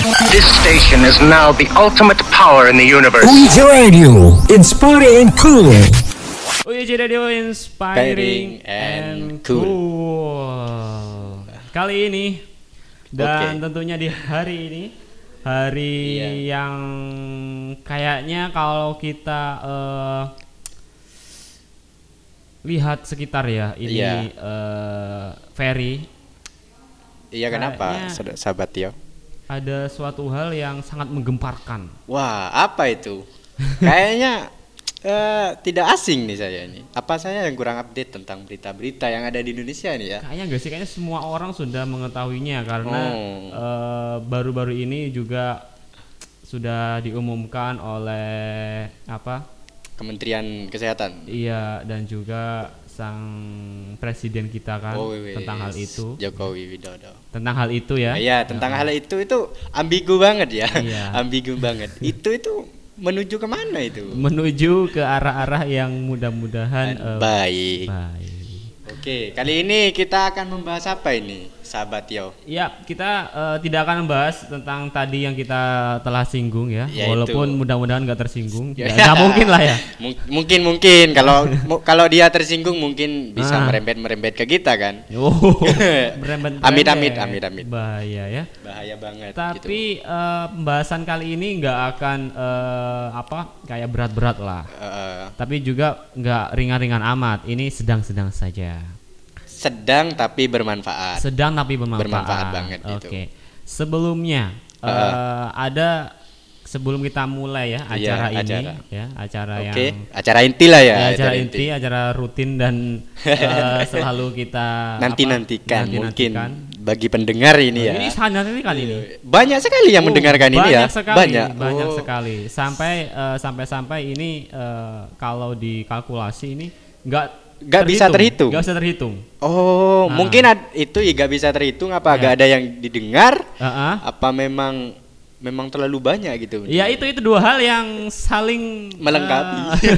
This station is now the ultimate power in the universe. Uji Radio, inspiring and cool. UIJ Radio Inspiring Inspiring and Cool. Kali ini dan Oke. tentunya di hari ini hari Iya. yang kayaknya kalau kita eh, lihat sekitar ya ini Iya. eh, ferry Iya kenapa, sahabat Tio? Ada suatu hal yang sangat menggemparkan. Wah, apa itu? Kayaknya eh, tidak asing nih saya ini. Apa saya yang kurang update tentang berita-berita yang ada di Indonesia nih ya? Kayaknya enggak sih, kayaknya semua orang sudah mengetahuinya karena Oh. eh, baru-baru ini juga sudah diumumkan oleh apa? Kementerian Kesehatan. Iya dan juga sang presiden kita kan Oh, wis. tentang hal itu. Jokowi Widodo. Tentang hal itu ya. Iya, tentang hal itu itu ambigu banget ya. Iya. ambigu banget. Itu itu menuju ke mana itu? Menuju ke arah-arah yang mudah-mudahan eh, Baik. baik. Oke, kali ini kita akan membahas apa ini, sahabat Tio? Ya, kita eh, tidak akan membahas tentang tadi yang kita telah singgung ya, Ya, walaupun mudah-mudahan nggak tersinggung. Ya. Ya, mungkin lah ya. Mung- mungkin mungkin kalau kalau dia tersinggung mungkin bisa Ah. merembet merembet ke kita kan. Oh, berembet-berembet. Amit-amit, amit-amit. Bahaya ya. Bahaya banget. gitu. Tapi eh, pembahasan kali ini nggak akan eh, apa kayak berat-berat lah. Eh, Tapi juga nggak ringan-ringan amat. Ini sedang-sedang saja. Sedang tapi bermanfaat. Sedang tapi bermanfaat. Bermanfaat banget Oke. gitu. Sebelumnya eh, ada sebelum kita mulai ya Iya, acara ini acara. ya acara Oke, yang acara inti lah ya. ya, acara inti, acara rutin dan eh, selalu kita Nanti apa, nantikan mungkin nanti-nantikan. bagi pendengar ini ya. Ini sangat nanti kali ini. Banyak sekali yang Oh, mendengarkan ini ya. banyak sekali, banyak. banyak Oh. sekali. Sampai eh, sampai-sampai ini eh, kalau dikalkulasi ini nggak Nggak bisa terhitung. Nggak bisa terhitung. Oh, Ah. mungkin ad- itu juga bisa terhitung apa Ya. agak ada yang didengar? Heeh. Apa memang memang terlalu banyak gitu? Ya itu itu dua hal yang saling Melengkapi. eh,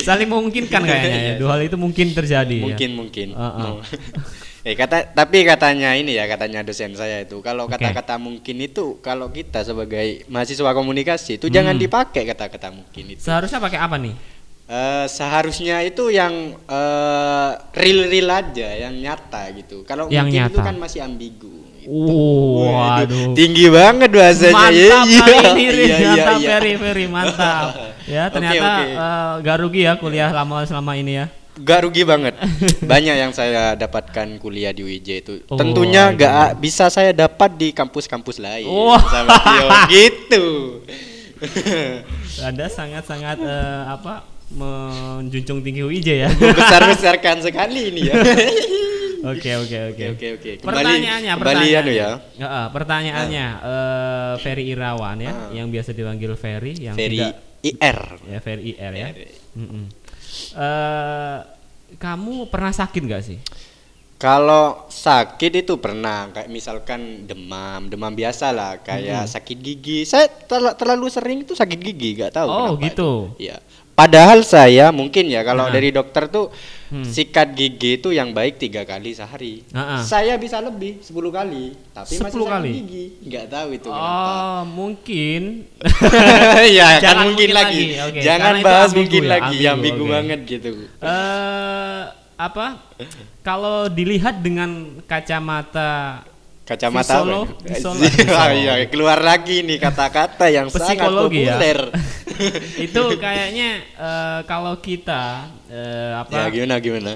saling memungkinkan kayaknya ya. Dua hal itu mungkin terjadi. mungkin ya. mungkin. Heeh. Mau. eh kata tapi katanya ini ya katanya dosen saya itu kalau Oke. kata-kata mungkin itu kalau kita sebagai mahasiswa komunikasi itu jangan Hmm. dipakai kata-kata mungkin itu. Seharusnya pakai apa nih? Eh, seharusnya itu yang eh, real-real aja, yang nyata gitu. Kalau Yang mungkin itu nyata. kan masih ambigu. gitu. Uh, Waduh, tinggi banget bahasanya. Mantap Iya, kali ini, Rin. iya, iya, mantap, iya. very, very mantap. Ya, ternyata oke. eh, gak rugi ya kuliah lama selama ini ya. Gak rugi banget. Banyak yang saya dapatkan kuliah di UIJ itu. Oh, Tentunya iya. gak bisa saya dapat di kampus-kampus lain. Wah. Sama Tio gitu. Anda sangat-sangat eh, apa menjunjung tinggi UIJ ya. Besar-besarkan sekali ini ya. Oke oke oke. Oke, oke. Kembali- Pertanyaannya, kembali pertanyaannya. anu ya. Heeh, pertanyaannya eh, Ferry Irawan ya, Ah. yang biasa dipanggil Ferry, yang Ferry tidak IR. ya Ferry IR ya. IR. Mm-mm. Eh, kamu pernah sakit nggak sih? Kalau sakit itu pernah kayak misalkan demam, demam biasa lah kayak sakit gigi. Saya terla- terlalu sering itu sakit gigi, gak tahu. Oh, gitu. itu. Iya. Padahal saya mungkin ya kalau Nah. dari dokter tuh Hmm. sikat gigi itu yang baik tiga kali sehari. Ah, ah. Saya bisa lebih 10 kali, tapi masih 10 sakit kali? gigi. Nggak tahu itu kenapa. Oh, mungkin. ya kan Jangan mungkin mungkin lagi. lagi, oke. Jangan Karena bahas ambigu mungkin ya, lagi, ambigu, ambigu oke. banget gitu. Eh, apa? Kalau dilihat dengan kacamata Kacamata apa? visolo- Ah, iya, keluar lagi nih kata-kata yang sangat Psikologi ya. itu kayaknya eh, kalau kita ya apa gimana gimana?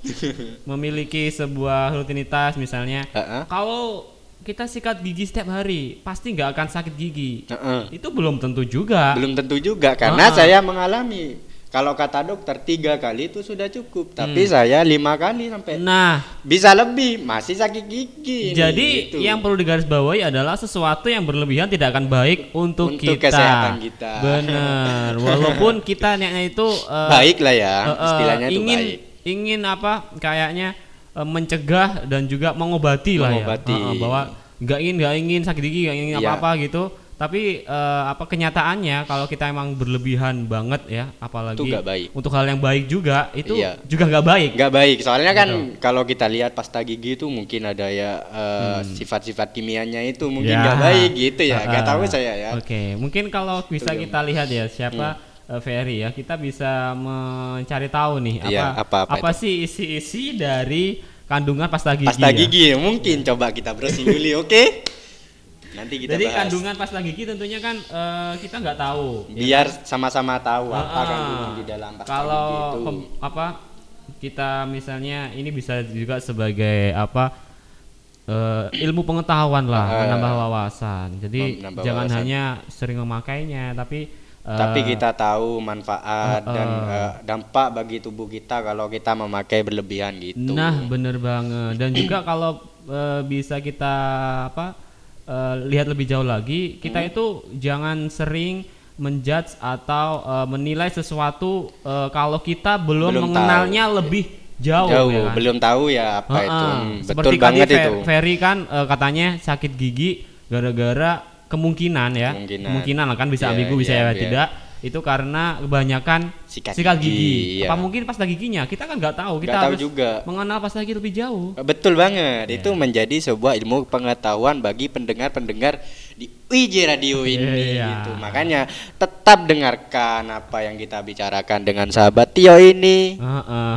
memiliki sebuah rutinitas misalnya Heeh. kalau kita sikat gigi setiap hari pasti nggak akan sakit gigi Heeh. itu belum tentu juga Belum tentu juga karena Ah. saya mengalami. Kalau kata dokter tiga kali itu sudah cukup, tapi saya lima kali sampai Hmm. nah bisa lebih masih sakit gigi. nih, jadi gitu. yang perlu digarisbawahi adalah sesuatu yang berlebihan tidak akan baik untuk, Untuk kita kesehatan kita. benar walaupun kita niatnya itu eh, baik lah ya, eh, eh, istilahnya itu ingin baik. ingin apa kayaknya eh, mencegah dan juga mengobati, lah ya Mengobati. Eh, eh, bahwa nggak ingin nggak ingin sakit gigi nggak ingin Iya. apa apa gitu tapi eh, apa kenyataannya kalau kita emang berlebihan banget ya apalagi Itu nggak baik. untuk hal yang baik juga itu Iya. juga nggak baik nggak baik soalnya kan Betul. kalau kita lihat pasta gigi itu mungkin ada ya eh, sifat-sifat kimianya itu mungkin Hmm. Ya. nggak baik gitu ya nggak Ah, tahu saya ya Oke, mungkin kalau bisa Itu kita lihat ya siapa eh, Ferry ya, kita bisa mencari tahu nih apa Iya, apa- apa sih isi-isi dari kandungan pasta gigi. pasta ya. gigi mungkin coba kita browsing dulu oke nanti kita Jadi bahas kandungan pasta gigi tentunya kan eh, kita nggak tahu. ya biar sama-sama tahu apa Ah, kandungan di dalam pasta kalau itu pem- apa kita misalnya ini bisa juga sebagai apa eh, ilmu pengetahuan lah Ah, menambah wawasan jadi menambah jangan wawasan. hanya sering memakainya tapi eh, tapi kita tahu manfaat Ah, dan ah. eh, dampak bagi tubuh kita kalau kita memakai berlebihan gitu Nah, bener banget. Dan juga kalau eh, bisa kita apa eh, lihat lebih jauh lagi, Hmm. kita itu jangan sering menjudge atau eh, menilai sesuatu eh, kalau kita belum, Belum mengenalnya lebih jauh, jauh ya kan? belum tahu ya apa itu Heeh. Hmm, betul Seperti banget tadi Fe- itu Ferry kan eh, katanya sakit gigi gara-gara kemungkinan ya, Kemungkinan. lah kan bisa Iya, ambigu bisa iya, ya iya. tidak. Itu karena kebanyakan Sikat sikat, gigi, gigi. iya. Apa mungkin pasta giginya? Kita kan nggak tahu. Kita tahu harus juga. mengenal pasta gigi lebih jauh. Betul banget, Iya. itu menjadi sebuah ilmu pengetahuan bagi pendengar-pendengar di WJ Radio ini Iya. gitu. Makanya tetap dengarkan apa yang kita bicarakan dengan sahabat Tio ini. Heeh.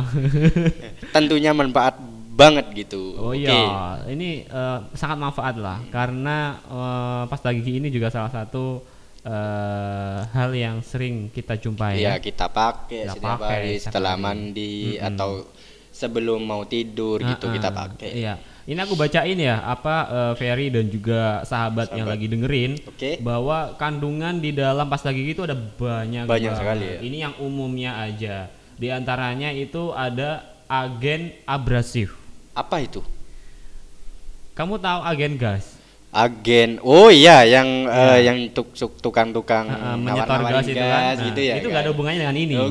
Tentunya manfaat banget gitu. oh Oke. iya, ini eh, sangat manfaat lah karena eh, pasta gigi ini juga salah satu eh, hal yang sering kita jumpai Iya, ya. kita pakai Kita setiap pakai hari setelah hari. mandi atau sebelum mau tidur gitu Heeh, kita pakai. Iya. Ini aku bacain ya apa eh, Ferry dan juga sahabat, yang Sahabat. lagi dengerin Oke. bahwa kandungan di dalam pasta gigi itu ada banyak Banyak banget. sekali ya. Ini yang umumnya aja. Di antaranya itu ada agen abrasif. Apa itu? Kamu tahu agen gas? Agen. Oh iya, yang eh, yang tuk, tuk- tukang-tukang Eh, eh, menyetor nawar-nawarin gas itu kan. Nah, gitu ya. itu kan? gak ada hubungannya dengan ini. Oh,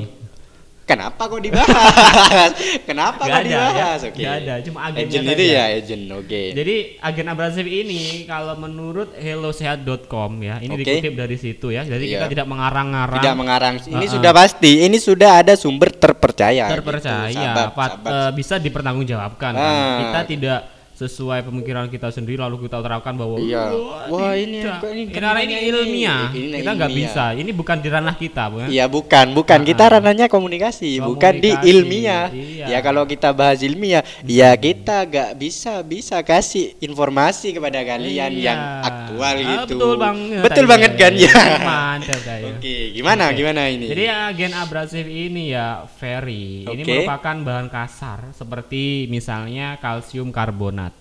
Kenapa kok dibahas? Kenapa Nggak kok ada, ya. dibahas? Oke. Nggak ada, cuma agennya Agent itu ya, agent. Oke. Jadi agen abrasif ini kalau menurut hellosehat.com ya, ini Oke. dikutip dari situ ya. Jadi kita Iya. tidak mengarang-ngarang. Tidak mengarang. Ini Uh-uh. sudah pasti. Ini sudah ada sumber terpercaya. terpercaya, gitu. Pat- sahabat. eh, bisa dipertanggungjawabkan. kan. Ah. Kita tidak sesuai pemikiran kita sendiri lalu kita terapkan bahwa Iya. "Wah, Wah, ini tidak." apa ini? karena ini ini. ilmiah Ini kita nggak bisa ini bukan di ranah kita bukan Iya bukan, bukan kita Ah. ranahnya komunikasi, bukan di Komunikasi, ilmiah. iya. Ya kalau kita bahas ilmiah, ya kita gak bisa bisa kasih informasi kepada kalian Iya. yang aktual Ah, gitu. betul banget Betul banget kan ya. mantap kayak Oke, gimana Oke. gimana ini? Jadi agen abrasif ini ya Ferry. Ini Oke. merupakan bahan kasar seperti misalnya kalsium karbonat.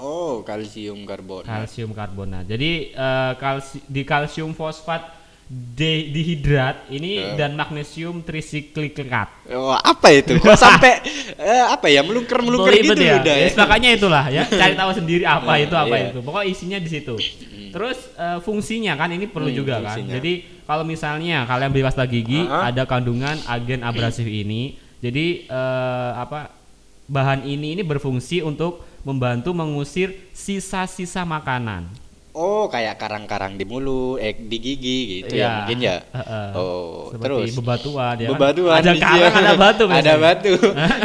Oh, kalsium karbonat. Kalsium karbonat. Jadi eh, kalsi- di kalsium fosfat de- dihidrat ini Eh. dan magnesium trisiklikat. Oh, apa itu? Kok sampai eh, apa ya melungker-melungker gitu ya. udah ya. Yes, makanya itulah ya. Cari tahu sendiri apa itu apa Iya. itu. Pokoknya isinya di situ. Terus eh, fungsinya kan ini perlu Hmm, juga kan. fungsinya. Jadi kalau misalnya kalian beli pasta gigi Ah. ada kandungan agen abrasif ini. Jadi eh, apa bahan ini ini berfungsi untuk membantu mengusir sisa-sisa makanan. Oh, kayak karang-karang di mulut, eh di gigi gitu ya Iya. mungkin ya. Heeh. Oh, Seperti terus bebatuan ya. kan? Bebatuan Ada karang, ada batu. Ada biasanya. batu.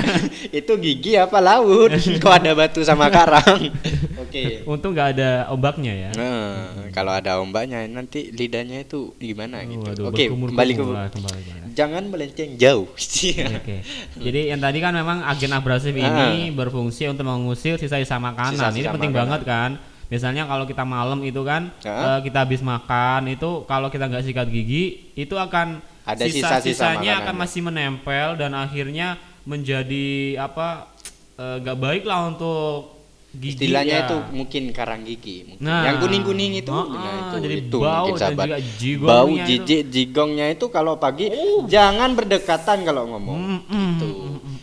itu gigi apa laut? Kok ada batu sama karang? Oke. Untung nggak ada ombaknya ya. Nah, kalau ada ombaknya nanti lidahnya itu gimana gitu. Waduh, Oke, berkumur-kumur kembali ke kembali, kembali. Jangan melenceng jauh. Oke. Jadi yang tadi kan memang agen abrasif ini berfungsi untuk mengusir sisa-sisa makanan. Ah. Sisa-sisa ini penting makanan. banget kan. Misalnya kalau kita malam itu kan eh, kita habis makan itu kalau kita nggak sikat gigi itu akan Ada sisa-sisa sisa-sisanya akan makanan. masih menempel dan akhirnya menjadi apa eh, nggak baik lah untuk gigi. Istilahnya ya. itu mungkin karang gigi. mungkin. Nah. yang kuning-kuning itu, Ah, nah, ah, itu, jadi itu bau mungkin dan sahabat. Bau jijik jigongnya itu kalau pagi jangan berdekatan kalau ngomong. Mm, mm,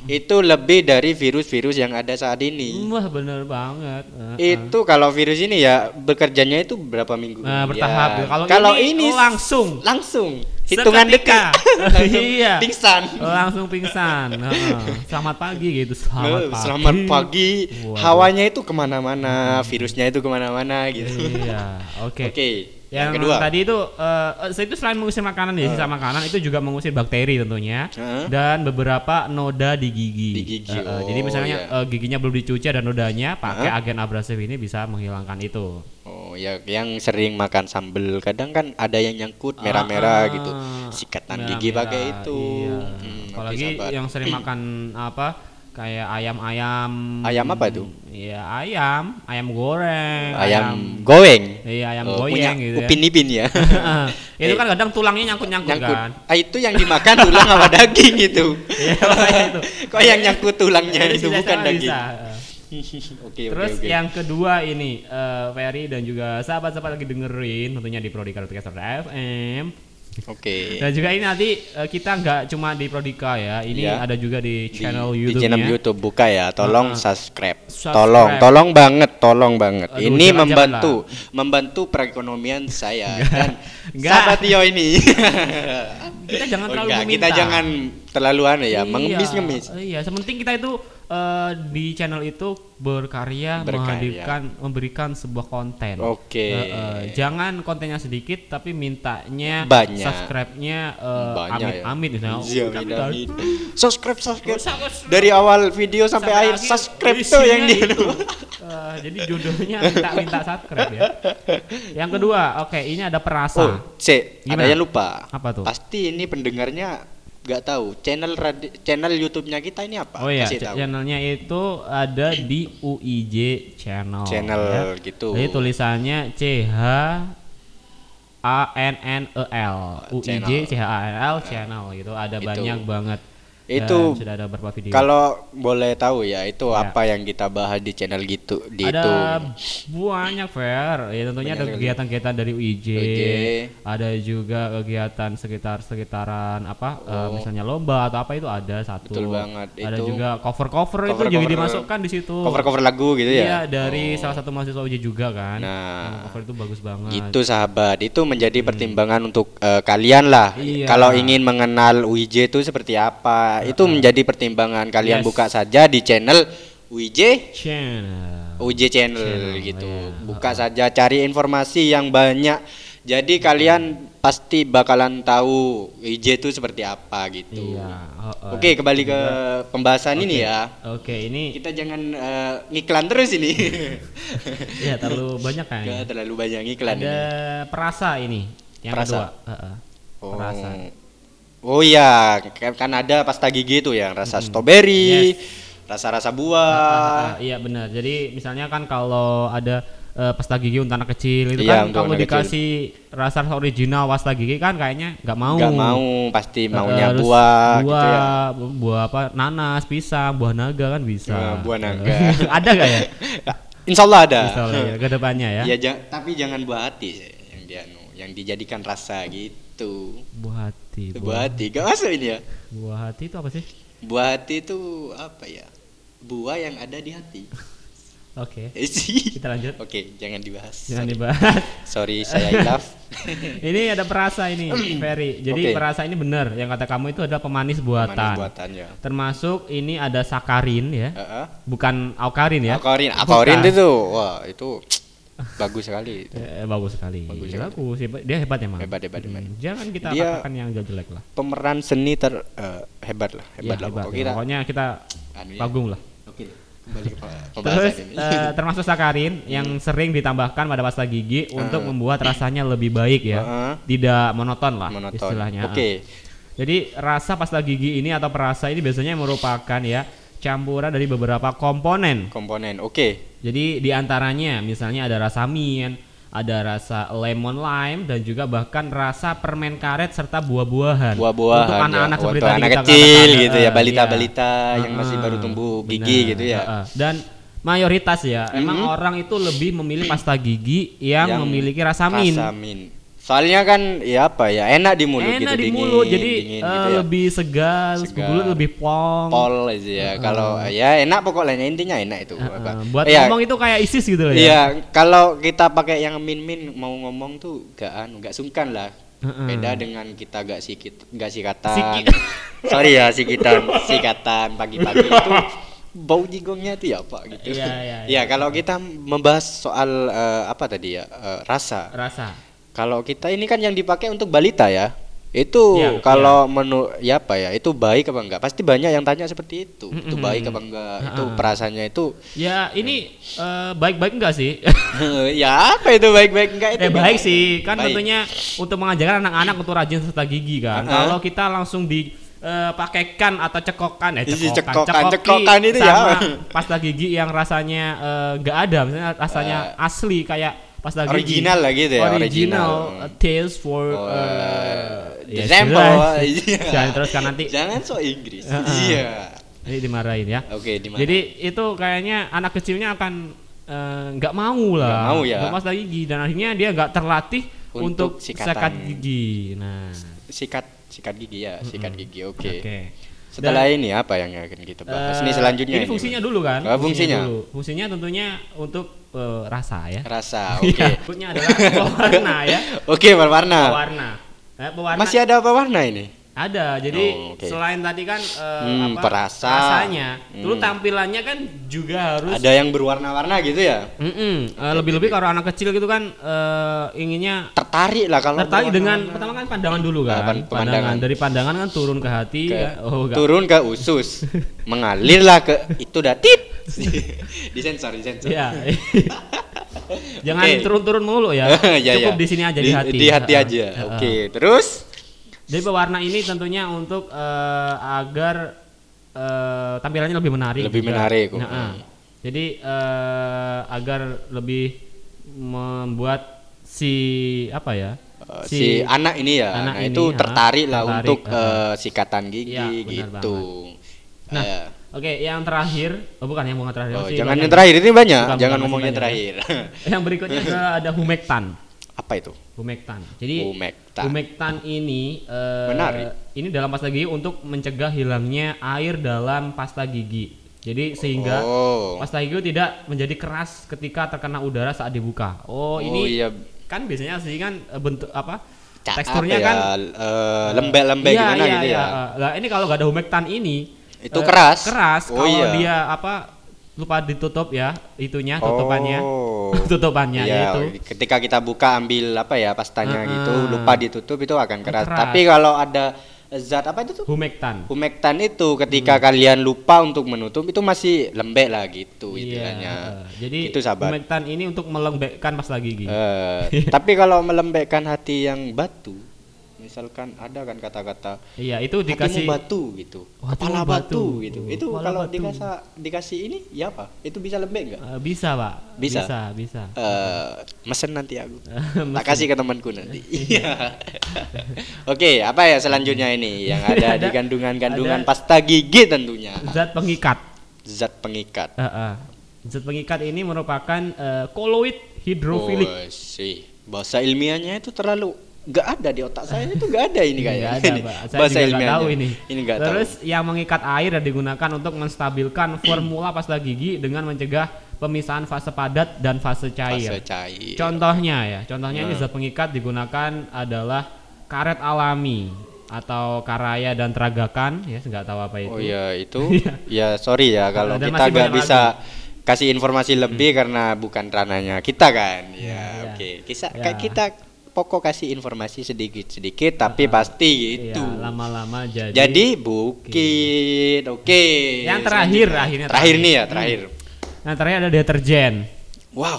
Itu. lebih dari virus-virus yang ada saat ini. Wah bener banget. Itu kalau virus ini ya bekerjanya itu berapa minggu? Nah, bertahap. Ya. Kalau, Kalau ini, ini langsung langsung hitungan langsung Iya. pingsan. langsung pingsan. Heeh. Selamat pagi gitu. Selamat pagi. Selamat pagi. Waduh. Hawanya itu ke mana-mana, virusnya itu ke mana-mana gitu. Iya. Oke. Oke. Yang, kedua. tadi itu eh, itu selain mengusir makanan ya, sisa makanan itu juga mengusir bakteri tentunya Heeh. dan beberapa noda di gigi. Di gigi, eh, oh, jadi misalnya iya. eh, giginya belum dicuci ada nodanya, pakai agen abrasif ini bisa menghilangkan itu. Oh ya, yang sering makan sambel kadang kan ada yang nyangkut merah-merah Ah, gitu. Sikatan gigi merah-merah, pakai itu. Iya. Hmm, Apalagi yang sering makan apa? Kayak ayam-ayam. Ayam apa tuh? Iya, ayam, ayam goreng, ayam goreng. Iya, ayam Oh, goyeng punya gitu ya. Upin Ipin ya. itu kan kadang tulangnya nyangkut-nyangkut nyangkut. kan. Ah, itu yang dimakan tulang sama daging itu. Iya, itu. Kok yang nyangkut tulangnya itu bukan daging. bisa. Oke, Terus oke. yang kedua ini eh, Ferry dan juga sahabat-sahabat lagi dengerin tentunya di Prodika Podcast FM. Oke. Dan juga ini nanti eh, kita nggak cuma di Prodika ya, ini Iya. ada juga di channel di YouTube-nya. channel YouTube buka ya, tolong Ah, subscribe. subscribe. Tolong, tolong banget, tolong banget. Aduh, ini membantu, membantu perekonomian saya dan sahabat Tio ini. Kita jangan Oh, terlalu enggak, meminta. kita jangan terlalu aneh ya, Iya, mengemis-ngemis. Iya, sementing kita itu eh, di channel itu berkarya, Berkarya. menghadirkan memberikan sebuah konten. Oke. Eh, eh, jangan kontennya sedikit tapi mintanya Banyak. subscribe-nya eh, Banyak ya. amit-amit Oh, amin, kita- amin. Subscribe, subscribe. Dari awal video sampai, akhir akhir subscribe tuh yang dia. itu. Eh, jadi jodohnya minta-minta subscribe ya. Yang kedua, oke, ini ada perasa. Oh, C, ada yang lupa. Apa tuh? Pasti ini pendengarnya nggak tahu. Channel radi- channel YouTube-nya kita ini apa? Oh iya, Kasih tahu. channelnya itu ada di UIJ channel. Channel ya. gitu. Jadi tulisannya C H A N N E L UIJ Channel. C H A N L channel gitu. Ada Itu. banyak banget. Itu sudah ada beberapa video. Kalau boleh tahu ya, itu Ya. apa yang kita bahas di channel gitu di ada itu. banyak fair ya tentunya Banyak ada kegiatan-kegiatan dari UIJ, UIJ. ada juga kegiatan sekitar sekitaran apa eh, Oh. misalnya lomba atau apa itu ada satu Betul banget, ada itu. juga cover-cover itu Cover-cover, juga dimasukkan di situ Cover-cover lagu gitu iya ya. dari Oh. salah satu mahasiswa UIJ juga kan Nah. Yang cover itu bagus banget Gitu sahabat, itu menjadi pertimbangan untuk eh, kalian lah. Iya. Kalau ingin mengenal UIJ itu seperti apa, itu menjadi pertimbangan kalian Yes. buka saja di channel UIJ channel UJ channel, Channel, gitu. iya. Buka saja cari informasi yang banyak. Jadi kalian pasti bakalan tahu UIJ itu seperti apa gitu. iya oh, oh. Oke, kembali ke pembahasan ini ya. oke ini Kita jangan eh, ngiklan terus ini. ya terlalu banyak kan Gak terlalu banyak iklan ada ini. perasa ini yang Perasa. kedua Heeh. Oh. perasa Oh iya, kan kan ada pasta gigi itu yang rasa strawberry, Yes. rasa-rasa Ah, buah. iya benar. Jadi misalnya kan kalau ada eh, pasta gigi untuk anak kecil itu Iya, kan anak dikasih rasa original pasta gigi kan kayaknya nggak mau. Nggak mau, pasti Eh, maunya terus buah, buah, gitu ya. buah apa? Nanas, pisang, buah naga kan bisa. Eh, buah naga. ada nggak ya? Insya Allah ada. Bisa lah ya, ke depannya ya. Ya, tapi jangan buah hati sih, yang dia anu, yang dijadikan rasa gitu. Buah hati. Buah hati, gak masuk ini ya. buah hati itu apa sih? Buah hati itu apa ya? Buah yang ada di hati. Oke. Eh, sih. Kita lanjut. Oke, jangan dibahas. Jangan Sorry. dibahas. Sorry, saya hilaf. ini ada perasa ini, Ferry. Jadi Oke. perasa ini benar. Yang kata kamu itu adalah pemanis buatan. Manis buatannya. Termasuk ini ada sakarin ya. Heeh. Bukan aukarin ya. Akorin, Bukan. akorin itu, wah itu bagus sekali. itu. Eh, bagus sekali. Bagus Bagus, sekali. hebat. Dia hebat emang. Hebat, hebat, hebat. Hmm, Jangan kita Dia- katakan yang jelek lah. Pemeran seni ter eh, hebat lah, hebat lah. hebat. Pokoknya ya. kita Pokoknya kita anu ya. lah. Oke, kembali ke Terus eh, termasuk sakarin yang sering ditambahkan pada pasta gigi untuk membuat rasanya lebih baik ya. Heeh. Tidak monoton lah Monoton. istilahnya. Oke. Jadi rasa pasta gigi ini atau perasa ini biasanya merupakan ya campuran dari beberapa komponen. Komponen. Oke. Jadi di antaranya misalnya ada rasa mint, ada rasa lemon lime dan juga bahkan rasa permen karet serta buah-buahan. Buah-buahan Untuk ya. anak-anak seperti Untuk tadi anak kecil katakan, gitu ya, eh, balita-balita iya. yang masih baru tumbuh gigi benar, gitu ya. Dan mayoritas ya, emang Mhm. orang itu lebih memilih pasta gigi yang, Yang memiliki rasa mint. Rasa mint. Soalnya kan ya apa ya, enak di mulut Enak gitu, di dingin, mulut, jadi dingin eh, gitu ya. lebih segar, Segar. kulit lebih pong. pol aja ya. Kalau ya enak pokoknya intinya enak itu. Heeh, apa. buat Iya, ngomong itu kayak ISIS gitu loh ya. Iya, kalau kita pakai yang min-min mau ngomong tuh gak anu, gak sungkan lah. Beda dengan kita gak sikit, gak sikatan. Sikit. Sorry ya, sikitan, sikatan pagi-pagi itu bau jigongnya itu ya apa gitu. Iya, iya, Ya, kalau kita membahas soal eh, apa tadi ya? eh, rasa. Rasa. Kalau kita ini kan yang dipakai untuk balita ya. Itu Iya, kalau menu ya apa ya? Itu baik apa enggak? Pasti banyak yang tanya seperti itu. Itu Mm-mm. baik apa enggak? Itu Ha-ha. perasaannya itu Ya ini eh, baik-baik enggak sih? ya apa itu baik-baik enggak itu? eh baik enggak. sih, kan Baik. tentunya untuk mengajarkan anak-anak untuk rajin serta gigi kan. Ha-ha. Kalau kita langsung di eh, pakaikan atau cekokan eh Isi cekokan, cekokan, cekoki cekokan itu ya. sama pasta gigi yang rasanya eh, enggak ada, misalnya rasanya asli kayak pasta gigi. Eh. Original lah gitu ya, Original, original. uh, taste for Oh, the ya sudah. Iya. Jangan teruskan nanti Jangan so Inggris. Ha-ha. Iya. Ini dimarahin ya. Oke, di mana? Jadi itu kayaknya anak kecilnya akan eh, nggak mau lah. Nggak mau ya. untuk pasta gigi dan akhirnya dia nggak terlatih Untuk untuk, sikatan. sikat gigi. Nah, sikat sikat gigi ya, sikat gigi. Oke. oke. Setelah ini apa yang akan kita bahas? ini Eh, selanjutnya Ini fungsinya dulu kan? Oh, fungsinya. dulu. Fungsinya tentunya untuk eh, rasa ya. Rasa. Oke. Berikutnya adalah pewarna ya. Oke, berwarna. Pewarna. Eh, pewarna Masih ada apa warna ini? ada. Jadi Oh, oke. selain tadi kan eh, Hmm, apa? perasa. rasanya, dulu Hmm. tampilannya kan juga harus Ada yang berwarna-warna gitu ya? Mm-mm. Eh, lebih-lebih kalau anak kecil gitu kan eh, inginnya Tertarik lah kalau tertarik dengan pertama kan pandangan dulu Ah, kan pan- pandangan pemandangan. dari pandangan kan turun ke hati Ke- ya. oh enggak turun ke usus, mengalirlah ke itu dah tit. disensor, disensor. ya jangan Oke. turun-turun mulu ya Ya, cukup ya. di sini aja di, hati Di hati aja. Heeh. Oke, terus jadi pewarna ini tentunya untuk eh, agar eh, tampilannya lebih menarik Lebih juga. menarik, Heeh. hmm. jadi eh, agar lebih membuat si apa ya eh, si, anak ini ya, anak nah ini, itu tertarik lah tertarik, untuk ha. eh, sikatan gigi benar gitu. Nah, Eh, Oke, yang terakhir, oh bukan yang bukan terakhir. oh, sih, jangan banyak. yang terakhir ini banyak, Bukan, jangan ngomongnya masih terakhir. Yang berikutnya ada humektan. Apa itu? Humektan. Jadi Humektan. humektan ini eh, Menarik. ini dalam pasta gigi untuk mencegah hilangnya air dalam pasta gigi. Jadi sehingga Oh. pasta gigi tidak menjadi keras ketika terkena udara saat dibuka. Oh, Oh, ini iya. kan biasanya sih kan eh, bentuk apa? Ca- teksturnya kan ya, eh, lembek-lembek iya, gimana iya, gitu iya. ya. Lah ini kalau nggak ada humektan ini Itu eh, keras? Keras. Oh, kalau iya. dia apa lupa ditutup ya itunya tutupannya. Oh. tutupannya Iya, itu. ketika kita buka ambil apa ya pastanya Ah, gitu, lupa ditutup itu akan keras. Keras. Tapi kalau ada zat apa itu tuh? Humektan. Humektan itu ketika Hmm. kalian lupa untuk menutup itu masih lembek lah gitu Iya. istilahnya. jadi itu sahabat. humektan ini untuk melembekkan pasta gigi. Eh, tapi kalau melembekkan hati yang batu, misalkan ada kan kata-kata iya, itu dikasih batu gitu, Oh, kepala batu, batu. gitu. Oh, Itu kalau batu. dikasih dikasih ini ya apa? Itu bisa lembek nggak? Eh, bisa, Pak. Bisa? Bisa, bisa. Eh, mesen nanti aku. Mesen. tak kasih ke temanku nanti. Iya. Oke, apa ya selanjutnya ini yang ada, di Ada- kandungan-kandungan ada- pasta gigi tentunya. Zat pengikat. Zat pengikat. Eh, eh. Zat pengikat ini merupakan eh, koloid hidrofilik. Oh, sih. Bahasa ilmiahnya itu terlalu nggak ada di otak saya itu nggak ada ini kayaknya. Ada, Ini, Pak. Saya bahasa ilmiahnya. tahu ini. Ini nggak Terus tahu. yang mengikat air dan digunakan untuk menstabilkan formula pasta gigi dengan mencegah pemisahan fase padat dan fase cair. Fase cair. Contohnya ya, contohnya ini Nah. zat pengikat digunakan adalah karet alami atau karaya dan teragakan ya nggak tahu apa itu. Oh iya itu. ya sorry ya kalau Dan kita nggak bisa kasih informasi lebih karena bukan ranahnya kita kan. Ya, Iya, iya. oke. Kita Ya. kayak kita pokok kasih informasi sedikit-sedikit tapi pasti Iya, gitu. lama-lama jadi. Jadi bukit. Oke. Yang terakhir, selanjutnya. akhirnya Terakhir terakhir. nih ya, terakhir. Nah, terakhir ada deterjen. Wow.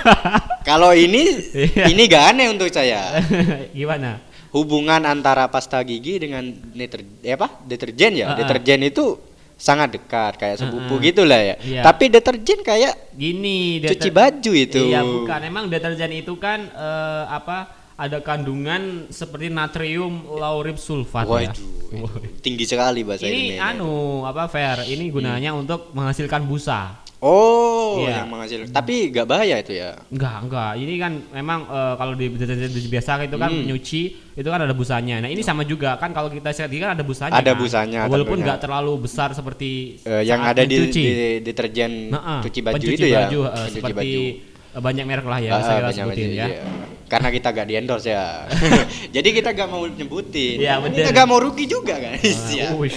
Kalau ini Iya. ini gak aneh untuk saya. Gimana? Hubungan antara pasta gigi dengan deter, eh apa? deterjen ya. Ah, ah. Deterjen itu sangat dekat kayak sepupu Ah, ah. gitulah ya. Iya. Tapi deterjen kayak Gini, cuci deter- baju itu. Iya, bukan. Emang deterjen itu kan eh, apa? Ada kandungan seperti natrium laurib sulfat ya. Waduh, tinggi sekali bahasa Ini ilmiahnya. anu apa fair? Ini gunanya untuk menghasilkan busa. Oh, Iya. yang menghasilkan. Tapi gak bahaya itu ya. Enggak, enggak. Ini kan memang eh, kalau di deterjen biasa itu kan Hmm. nyuci itu kan ada busanya. Nah, ini sama juga kan kalau kita sikat kan ada busanya. Ada kan? busanya, Walaupun enggak terlalu besar seperti Eh, yang ada di, di deterjen Nah, cuci baju itu ya. baju, eh, Pencuci seperti baju. Banyak merek lah ya bisa ah, kita banyak sebutin ya. iya. Karena kita gak di endorse ya. Jadi kita gak mau nyebutin. Iya, Kita gak mau rugi juga guys ya. wush,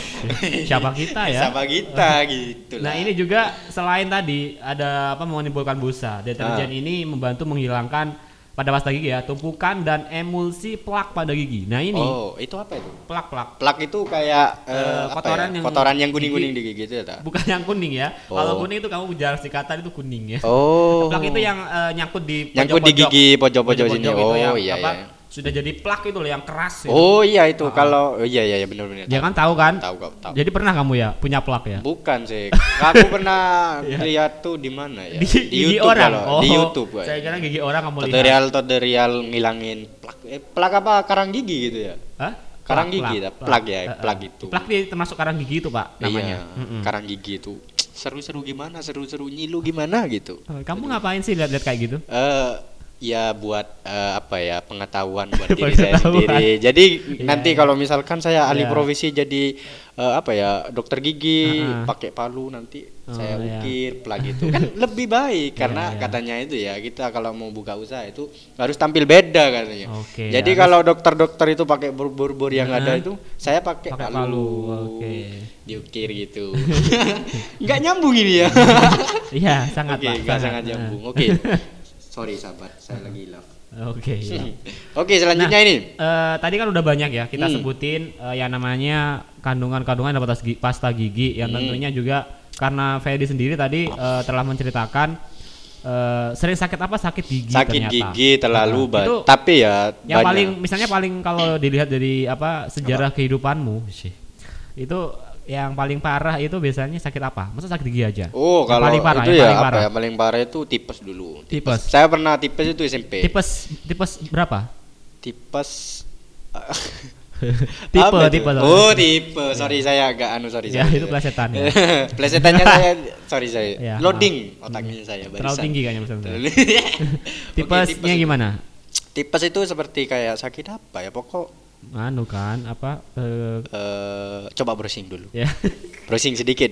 siapa kita ya? Siapa kita gitu Nah ini juga selain tadi ada apa menimbulkan busa, deterjen Ah. ini membantu menghilangkan pada pasta gigi ya, tumpukan dan emulsi plak pada gigi. Nah ini Oh, itu apa itu? plak-plak, Plak itu kayak apa kotoran ya? yang kotoran yang kuning-kuning gigi- di gigi itu ya, bukan yang kuning ya. Oh. Kalau kuning itu kamu jarang sikatan itu kuning ya. Oh. Plak itu yang eh, nyangkut di Nyangkut di pojok-pojok. gigi pojok-pojok sini. Itu Oh, yang iya, apa, iya. Sudah jadi plak itu loh yang keras. itu. Oh iya itu Ah. kalau oh, iya iya iya benar benar. Ya kan tahu kan? Tahu kok tahu. Jadi pernah kamu ya punya plak ya? Bukan sih. Aku pernah Iya. lihat tuh di mana ya? Di, gigi YouTube orang. kalau. Di YouTube Saya kira gigi orang kamu lihat. Tutorial tutorial ngilangin plak eh, plak apa karang gigi gitu ya? Hah? Karang Plak, gigi, plak, tak? Plak ya, eh. plak itu. Plak dia termasuk karang gigi itu, Pak, namanya. Iya, Mm-mm. karang gigi itu seru-seru gimana, seru-seru nyilu gimana gitu. Eh, Kamu ngapain sih lihat-lihat kayak gitu? Eh ya buat eh, apa ya pengetahuan buat diri saya sendiri. Jadi Iya, nanti iya. kalau misalkan saya alih Iya. profesi jadi eh, apa ya dokter gigi Ah, ah. pakai palu nanti Oh, saya iya. ukir plak itu kan lebih baik karena iya. katanya itu ya kita kalau mau buka usaha itu harus tampil beda katanya. Oke, jadi harus- kalau dokter-dokter itu pakai bur-bur yang Ah. ada itu saya pakai palu. palu, oke. Diukir gitu. Nggak nyambung ini ya. Iya, sangat, Pak. nggak sangat Eh. nyambung. Oke. Sorry sahabat, saya lagi love. Oke, iya. Oke, selanjutnya Nah, ini. eh, tadi kan udah banyak ya kita Hmm. sebutin eh, yang namanya kandungan-kandungan dalam pasta gigi, pasta gigi yang Hmm. tentunya juga karena Fedi sendiri tadi eh, telah menceritakan eh, sering sakit apa sakit gigi Sakit ternyata. gigi terlalu Nah, banyak. itu Tapi ya yang banyak. paling misalnya paling kalau dilihat dari apa sejarah kehidupanmu sih itu yang paling parah itu biasanya sakit apa? Masa sakit gigi aja? Oh, Yang kalau paling parah, itu yang ya paling apa parah. ya? Paling parah itu tipes dulu. Tipes. Saya pernah tipes itu SMP. Tipes tipes berapa? Tipes Tipe Apa tipe. Oh, tipe. Sorry saya agak anu sorry Ya, sorry. itu plesetan ya. Plesetannya saya sorry saya. Ya, Loading otaknya saya Terlalu barisan. tinggi kayaknya. Terlalu- Oke, Tipesnya tipes gimana? Tipes itu seperti kayak sakit apa ya? Pokok Anu kan apa eh, eh, coba browsing dulu. ya. Browsing sedikit.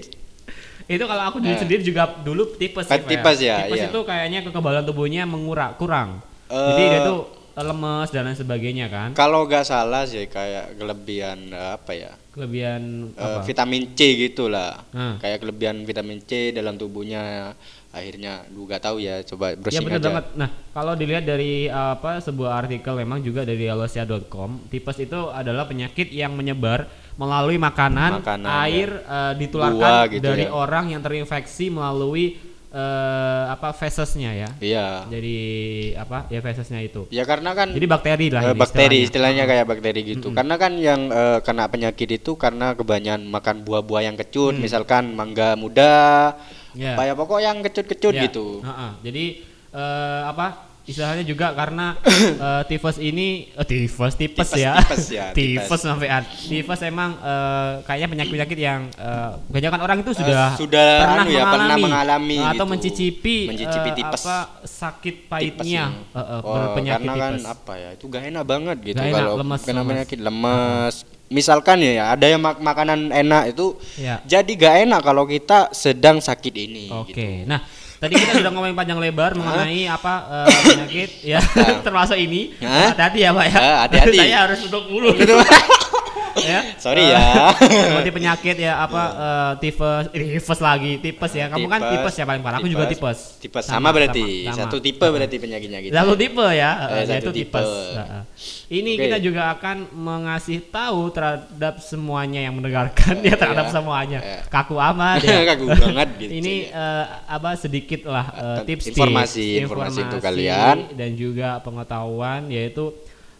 itu kalau aku dulu Eh. sendiri juga dulu tipes Pak, tipes ya, Tipes iya. itu kayaknya kekebalan tubuhnya mengurang kurang. Eh. Jadi dia tuh lemes dan lain sebagainya kan. Kalau nggak salah sih kayak kelebihan apa ya? Kelebihan Eh, apa? vitamin C gitulah. Hmm. Kayak kelebihan vitamin C dalam tubuhnya akhirnya juga tahu ya coba Ya browsing benar aja. banget. Nah, kalau dilihat dari apa sebuah artikel memang juga dari alosia.com, tipes itu adalah penyakit yang menyebar melalui makanan, Makanan, air ya. eh, ditularkan Buah gitu dari ya. orang yang terinfeksi melalui eh, apa fesesnya ya. Iya. Jadi apa? Ya fesesnya itu. Ya karena kan Jadi bakteri lah ini bakteri istilahnya. istilahnya kayak bakteri gitu. Karena kan yang eh, kena penyakit itu karena kebanyakan makan buah-buah yang kecut, misalkan mangga muda, Hmm. Ya. pokok yang kecut-kecut Ya, gitu. heeh. Jadi eh, apa? Istilahnya juga karena eh, tifus ini eh, tifus tipes Tipes, ya. tipes ya, tifus sampean. Tifus emang eh, kayaknya penyakit-penyakit yang eh, kebanyakan orang itu sudah sudah pernah anu ya, mengalami, pernah mengalami atau gitu. mencicipi Mencicipi eh, tipes. apa sakit pahitnya eh, eh, Oh, berpenyakit karena kan tipes. apa ya itu gak enak banget gitu Gak enak, kalau lemes, kena lemes. penyakit lemes misalkan ya ada yang mak- makanan enak itu Ya. jadi gak enak kalau kita sedang sakit ini Oke. gitu. Nah, tadi kita sudah ngomongin panjang lebar mengenai apa eh, penyakit ya termasuk ini. Hati-hati ya, Pak ya. Hati-hati. Saya harus tutup mulu. ya. Sorry Eh, ya. Seperti penyakit ya apa eh, tifus, eh, tifus lagi, tipes ya. Kamu kan tipes ya paling parah. Aku juga tipes. tipes sama, berarti sama, satu tipe berarti penyakitnya gitu Satu tipe ya, Eh, eh, satu yaitu tipe. tipes. Ini kita juga akan mengasih tahu terhadap semuanya yang mendengarkan ya terhadap Iya. semuanya. Iya. Kaku amat ya. Kaku banget gitu Ini eh, apa sedikit lah eh, Tent- tips informasi, informasi untuk kalian. dan juga pengetahuan yaitu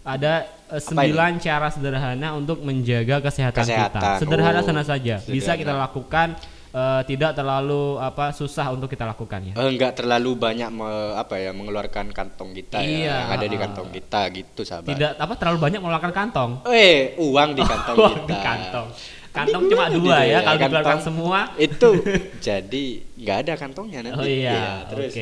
ada eh, sembilan cara sederhana untuk menjaga kesehatan, kita. Kesehatan. Sederhana Oh, sana saja. Bisa sederhana. kita lakukan eh, tidak terlalu apa susah untuk kita lakukan ya. Eh, enggak terlalu banyak me- apa ya mengeluarkan kantong kita Iya. ya yang ada di kantong kita gitu sahabat Tidak apa terlalu banyak mengeluarkan kantong. eh uang di kantong Uang kita di kantong. Kantong cuma dua gitu ya, kalau dikeluarkan semua. itu jadi nggak ada kantongnya nanti Oh iya, Ya, oke. terus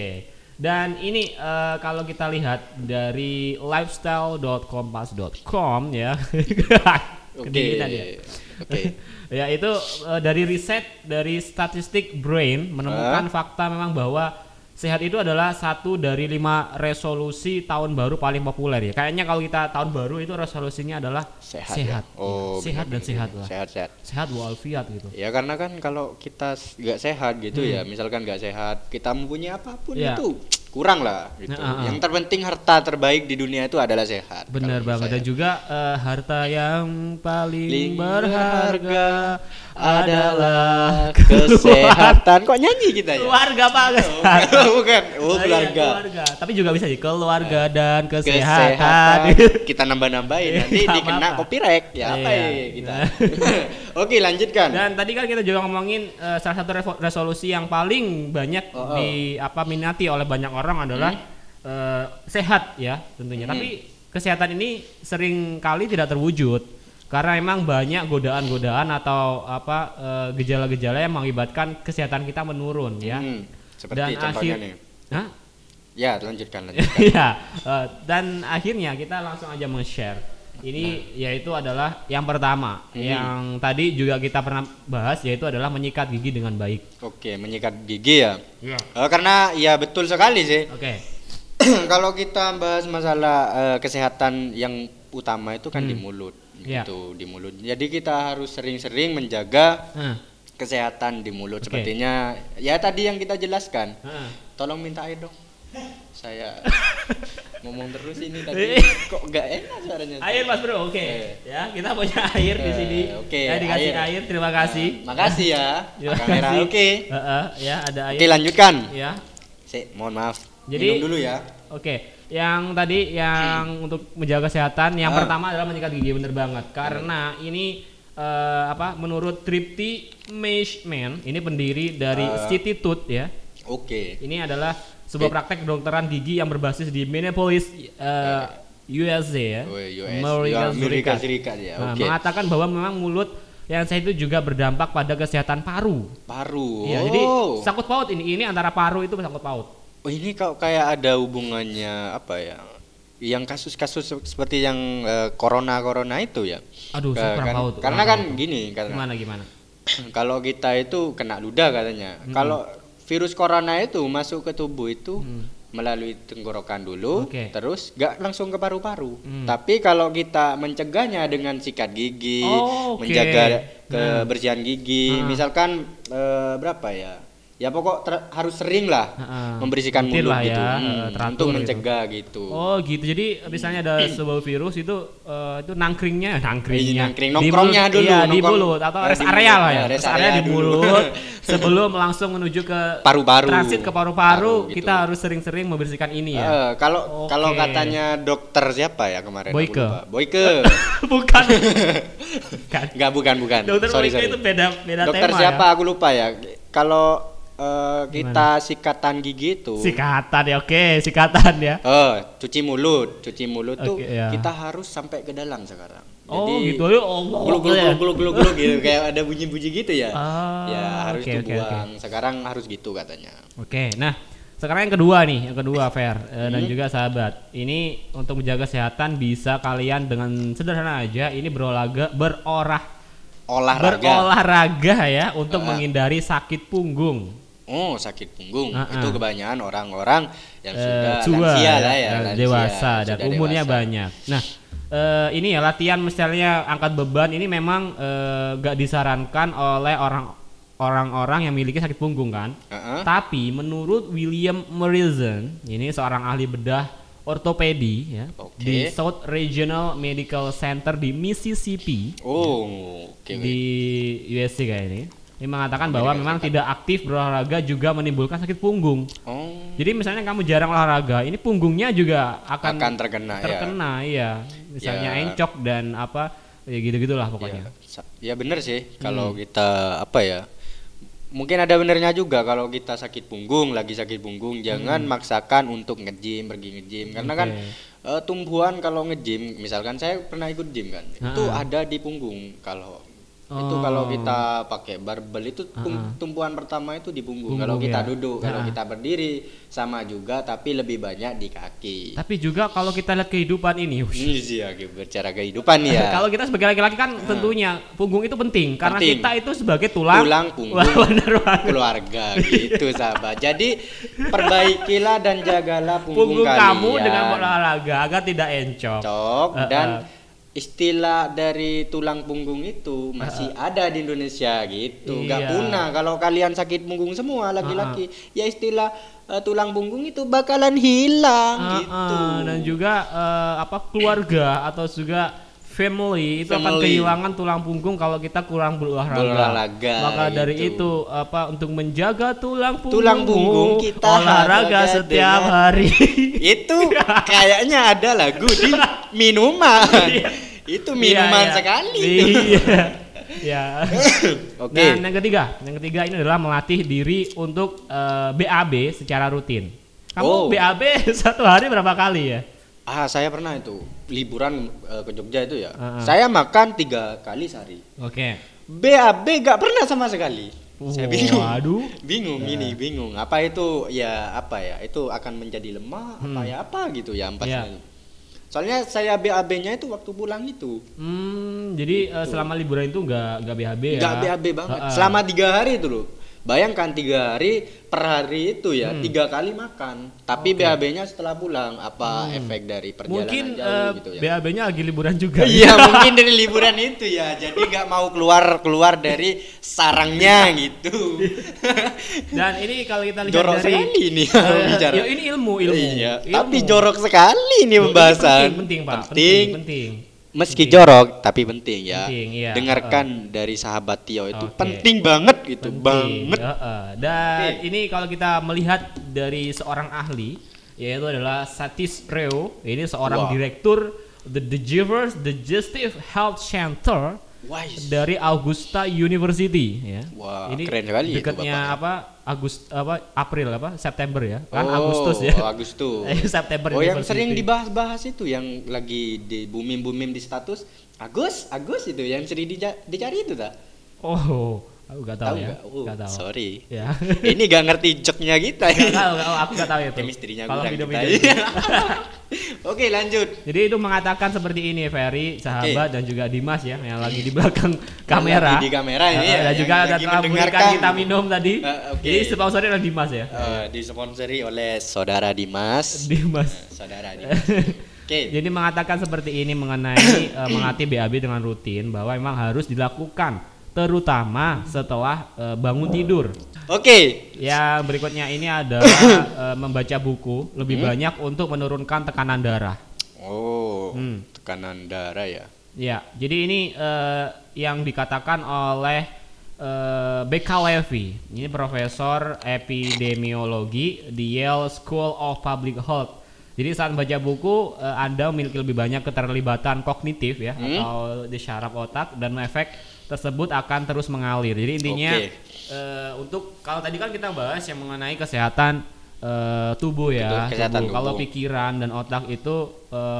Dan ini eh, kalau kita lihat dari lifestyle.kompas.com ya. oke Kedinginan ya. oke ya itu eh, dari riset dari statistik brain menemukan fakta memang bahwa sehat itu adalah satu dari lima resolusi tahun baru paling populer ya. Kayaknya kalau kita tahun baru itu resolusinya adalah sehat sehat, ya? oh Iya, sehat dan benar-benar. sehat lah. sehat sehat Sehat walafiat gitu. ya karena kan kalau kita nggak sehat gitu ya misalkan nggak sehat kita mempunyai apa pun Hmm. Ya. itu kurang lah gitu. Nah, ah, ah. Yang terpenting harta terbaik di dunia itu adalah sehat. Benar banget dan juga eh, harta yang paling Paling berharga adalah kesehatan. Kok nyanyi kita ya? keluarga Pak kesehatan. bukan, bukan. Oh, iya, keluarga. keluarga. Tapi juga bisa sih keluarga dan Kesehatan. kesehatan. Kita nambah-nambahin nanti Nggak dikena apa-apa. copyright. Ya apa Iya. ya kita. Oke, lanjutkan. Dan tadi kan kita juga ngomongin eh, salah satu resolusi yang paling banyak Oh, oh. di apa minati oleh banyak orang adalah eh, sehat ya tentunya. Hmm. Tapi kesehatan ini sering kali tidak terwujud karena emang banyak godaan-godaan atau apa eh, gejala-gejala yang mengakibatkan kesehatan kita menurun ya. Hmm, seperti Dan contohnya akhir nih. Hah? Ya, lanjutkan, lanjutkan. Iya, eh, dan akhirnya kita langsung aja men-share. Ini yaitu adalah yang pertama, Hmm. yang tadi juga kita pernah bahas yaitu adalah menyikat gigi dengan baik. Oke, menyikat gigi ya. Iya. Eh, karena ya betul sekali sih. Oke. Kalau kita bahas masalah eh, kesehatan yang utama itu kan di Hmm. mulut, Iya. gitu, di mulut. Jadi kita harus sering-sering menjaga Heeh. kesehatan di mulut. Oke. Sepertinya ya tadi yang kita jelaskan. Heeh. Tolong minta air dong. Saya ngomong terus ini tadi kok nggak enak suaranya. Air Mas Bro, oke. Eh. Ya, kita punya air di Eh, sini. oke, Ya dikasih air. air. terima kasih. Nah, makasih ya. Terima kamera. Oke. Ya ada air. Oke, lanjutkan. Ya. Sik, mohon maaf. Jadi- Minum dulu ya. Oke, yang tadi yang untuk menjaga kesehatan yang Ah. pertama adalah menyikat gigi bener banget karena ini eh, apa menurut Tripti Meishman ini pendiri dari. City Tooth ya. Oke. Ini adalah sebuah praktek kedokteran gigi yang berbasis di Minneapolis eh, USA ya. Oh, US. Amerika Amerika Serikat. Serikat ya. Nah, Oke. mengatakan bahwa memang mulut yang saya itu juga berdampak pada kesehatan paru. Paru. Ya, oh. jadi sangkut paut ini ini antara paru itu sangkut paut. Oh, ini kok kayak ada hubungannya apa ya? Yang kasus-kasus se- seperti yang eh, corona-corona itu ya. Aduh, saya Eh, kurang kan- tahu tuh, Karena kan tahu gini karena Gimana gimana? kalau kita itu kena ludah katanya. Kalau virus corona itu masuk ke tubuh itu melalui tenggorokan dulu, Hmm. Oke. terus nggak langsung ke paru-paru. Hmm. Tapi kalau kita mencegahnya dengan sikat gigi, Oh, oke. menjaga Nah. kebersihan gigi, Ah. misalkan eh, berapa ya? Ya pokok ter- harus sering lah Ah, membersihkan mulut lah gitu, ya, Hmm, eh, teratur untuk gitu. mencegah gitu. Oh gitu. Jadi misalnya ada sebuah virus itu eh, itu nangkringnya, nangkringnya. Iya, nangkring. Di Nongkrongnya dulu, Iya, di nongkrong. mulut atau Eh, rest di area lah ya. Rest area di mulut sebelum langsung menuju ke Paru-paru. transit ke paru-paru, Paru, gitu. kita harus sering-sering membersihkan ini ya. Eh, kalau Oke. kalau katanya dokter siapa ya kemarin? Boyke. Boyke. Bukan. kan. Enggak bukan bukan. Dokter sorry, Boyke sorry. itu beda beda dokter tema siapa ya. aku lupa ya. Kalau eh, kita sikatan gigi itu Sikatan ya, oke, sikatan ya. Oh, cuci mulut, cuci mulut tuh Oke, ya. kita harus sampai ke dalam sekarang. Oh Jadi, gitu ya. Oh, Gluk gluk gluk gluk gluk gitu kayak ada bunyi-bunyi gitu ya. Ah, ya harus oke, dibuang. Sekarang harus gitu katanya. Oke, nah sekarang yang kedua nih, yang kedua Fair eh, dan Hmm. juga sahabat. Ini untuk menjaga kesehatan bisa kalian dengan sederhana aja ini berolahraga berorah Olahraga. berolahraga ya untuk Ah. menghindari sakit punggung. Oh, sakit punggung. Ah, Itu ah. kebanyakan orang-orang yang Eh, sudah tua lansia ya, lah ya, eh, lansia, dewasa dan umurnya dewasa. banyak. Nah, eh, ini ya latihan misalnya angkat beban ini memang eh, gak disarankan oleh orang orang-orang yang memiliki sakit punggung kan. Heeh. Tapi menurut William Morrison, ini seorang ahli bedah ortopedi ya Oke. di South Regional Medical Center di Mississippi Oh, oke. di USC kayak ini. Ini mengatakan bahwa memang tidak aktif berolahraga juga menimbulkan sakit punggung. Oh, Jadi misalnya kamu jarang olahraga, ini punggungnya juga akan, akan terkena, ya. terkena iya. Misalnya Ya. encok dan apa ya gitu-gitulah pokoknya. Ya, ya bener sih Hmm. kalau kita apa ya mungkin ada benernya juga kalau kita sakit punggung lagi sakit punggung jangan maksakan untuk nge-gym pergi nge-gym karena kan Hmm. Eh, tumbuhan kalau nge-gym misalkan saya pernah ikut gym kan itu Ah. ada di punggung kalau itu Oh. kalau kita pakai barbel itu Ah. tumpuan pertama itu di punggung, Punggung, kalau kita ya. duduk kalau Ah. kita berdiri sama juga tapi lebih banyak di kaki Tapi juga kalau kita lihat kehidupan ini, wush, ini sih ya bercara kehidupan ya kalau kita sebagai laki-laki kan tentunya punggung itu penting karena Penting. kita itu sebagai tulang tulang punggung keluarga gitu sahabat jadi perbaikilah dan jagalah punggung, Punggung kamu dengan berolahraga agar tidak encok. cok Eh, dan. Istilah dari tulang punggung itu masih ada di Indonesia gitu. Nggak Iya. punah kalau kalian sakit punggung semua laki-laki. Ya istilah eh, tulang punggung itu bakalan hilang Ah, gitu. dan juga eh, apa keluarga atau juga family itu akan Family. kehilangan tulang punggung kalau kita kurang berolahraga. Berolahraga, Maka dari gitu. itu apa untuk menjaga tulang punggung, Tulang punggung kita olahraga setiap dengan- hari. itu kayaknya ada lagu di minuman itu minuman Iya, iya. sekali Iya. Ya. Oke. Dan yang ketiga, yang ketiga ini adalah melatih diri untuk eh, BAB secara rutin. Kamu Oh. BAB satu hari berapa kali ya? Ah saya pernah itu liburan eh, ke Jogja itu ya Ah, ah. saya makan tiga kali sehari Oke. BAB gak pernah sama sekali. Saya bingung. Waduh. Bingung ini, bingung. Apa itu ya apa ya? Itu akan menjadi lemah apa ya apa gitu ya ampasnya. Hmm. Ya. Soalnya saya BAB-nya itu waktu pulang itu. Hmm, jadi eh, selama liburan itu nggak nggak BAB ya? Nggak BAB banget. Ha-ha. Selama tiga hari itu loh. Bayangkan tiga hari per hari itu ya tiga kali makan. Tapi Hmm. Oke. BAB-nya setelah pulang apa efek dari perjalanan Mungkin jauh eh, gitu ya? BAB-nya lagi liburan juga. Iya mungkin dari liburan itu ya, jadi nggak mau keluar keluar dari sarangnya gitu. Dan ini kalau kita lihat jorok dari sekali ini bicara. ya ini ilmu, ilmu. Iya, Ilmu. tapi jorok sekali ini Ini pembahasan. Penting, penting, Pak. Penting. Penting, penting. Meski Penting. jorok tapi penting ya. Penting, iya. Dengarkan dari sahabat Tio itu Oke. penting banget gitu, Penting, banget. heeh. Dan Oke. ini kalau kita melihat dari seorang ahli yaitu adalah Satis Reo, ini seorang Wah. direktur The Digiverse Digestive Health Center Wise. dari Augusta University ya. Wah, ini keren sekali dekatnya apa Agust apa April apa September ya kan Oh, Agustus ya Agustus. Eh, September Oh, yang sering dibahas-bahas itu yang lagi di booming-booming di status Agus, Agus itu yang sering dija- dicari itu tak? oh aku gak tahu, Tahu ya nggak? Oh, Nggak tahu sorry. ya Ini gak ngerti joknya kita. Gak tahu, gak aku gak tahu itu. Chemistry-nya Kalau video-video kita. Oke, lanjut. Jadi itu mengatakan seperti ini Ferry, sahabat dan juga Dimas ya yang lagi di belakang kamera. lagi di kamera ini Eh, ya, Dan juga ada mendengarkan. kita minum tadi. Eh, oke. Jadi sponsornya adalah Dimas ya. Eh, disponsori oleh saudara Dimas. Dimas. Saudara Dimas. Oke. Jadi mengatakan seperti ini mengenai eh, melatih BAB dengan rutin bahwa memang harus dilakukan terutama setelah eh, bangun tidur. Oke. Yang berikutnya ini adalah eh, membaca buku lebih Hmm? banyak untuk menurunkan tekanan darah. Oh, Hmm. tekanan darah ya. Ya, jadi ini eh, yang dikatakan oleh eh, BK Levy. Ini profesor epidemiologi di Yale School of Public Health. Jadi saat baca buku eh, Anda memiliki lebih banyak keterlibatan kognitif ya Hmm. atau di syaraf otak dan efek tersebut akan terus mengalir. Jadi intinya Oke. eh, untuk kalau tadi kan kita bahas yang mengenai kesehatan eh, tubuh ya, Betul, kesehatan tubuh. Kalau pikiran dan otak itu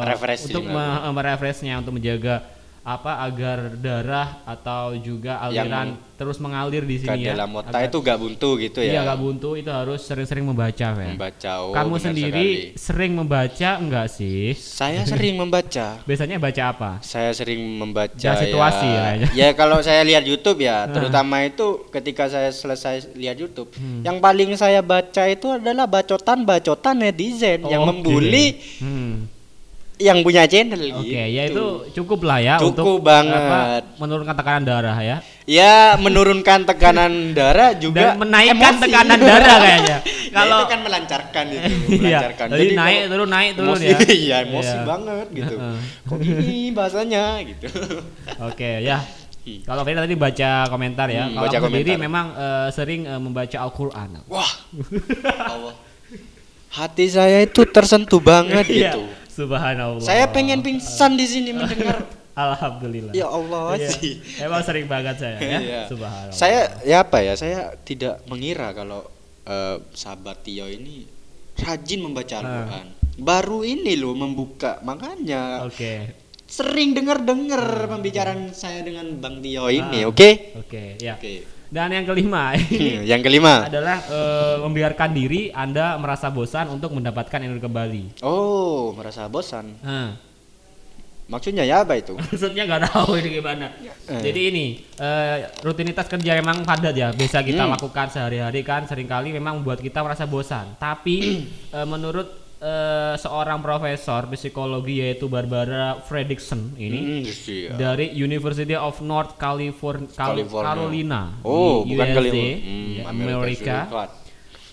Refreshing untuk me- merefreshnya untuk menjaga apa agar darah atau juga Yang aliran terus mengalir di sini ya. dalam otak itu gak buntu gitu Iya ya. gak buntu itu harus sering-sering membaca Fer. Membaca. Oh, Kamu sendiri sekali. sering membaca enggak sih? Saya sering membaca. Biasanya baca apa? Saya sering membaca Ya, situasi ya. kayaknya. Ya kalau saya lihat YouTube ya, Ah. terutama itu ketika saya selesai lihat YouTube, Hmm. yang paling saya baca itu adalah bacotan-bacotan netizen yang Oke. membuli Hmm. Yang punya channel Oke, gitu. ya itu cukup lah ya Cukup untuk banget. apa, menurunkan tekanan darah ya. Ya menurunkan tekanan darah juga Dan menaikkan emosi. tekanan darah kayaknya. Ya, Kalau itu kan melancarkan itu, Iya, melancarkan. jadi naik turun naik turun emosi, ya. Iya, emosi Iya. banget gitu. Kok gini bahasanya gitu. Oke ya. Kalau Ferry tadi baca komentar ya. Hmm, Kalau aku sendiri komentar. memang eh, sering eh, membaca Al-Qur'an. Wah. Allah. Hati saya itu tersentuh banget Iya, gitu. Subhanallah. Saya pengen pingsan di sini mendengar. Alhamdulillah. ya Allah Iya. sih. Emang sering banget saya ya. Iya. Subhanallah. Saya ya apa ya? Saya tidak mengira kalau eh, sahabat Tio ini rajin membaca Ah. Al-Qur'an. Baru ini loh membuka. Makanya Oke. sering dengar-dengar pembicaraan saya dengan Bang Tio ini, Ah. oke? Oke, ya. Oke. Dan yang kelima Hmm, yang kelima. adalah eh, membiarkan diri Anda merasa bosan untuk mendapatkan energi kembali. Oh, merasa bosan. Nah, Maksudnya ya apa itu? maksudnya nggak tahu ini gimana. Eh. Jadi ini eh, rutinitas kerja memang padat ya, biasa kita Hmm. lakukan sehari-hari kan sering kali memang membuat kita merasa bosan. Tapi eh, menurut eh, seorang profesor psikologi yaitu Barbara Fredrickson ini Hmm, iya. dari University of North California, California. Carolina Oh, di bukan USA. Hmm, ya, Amerika Amerika,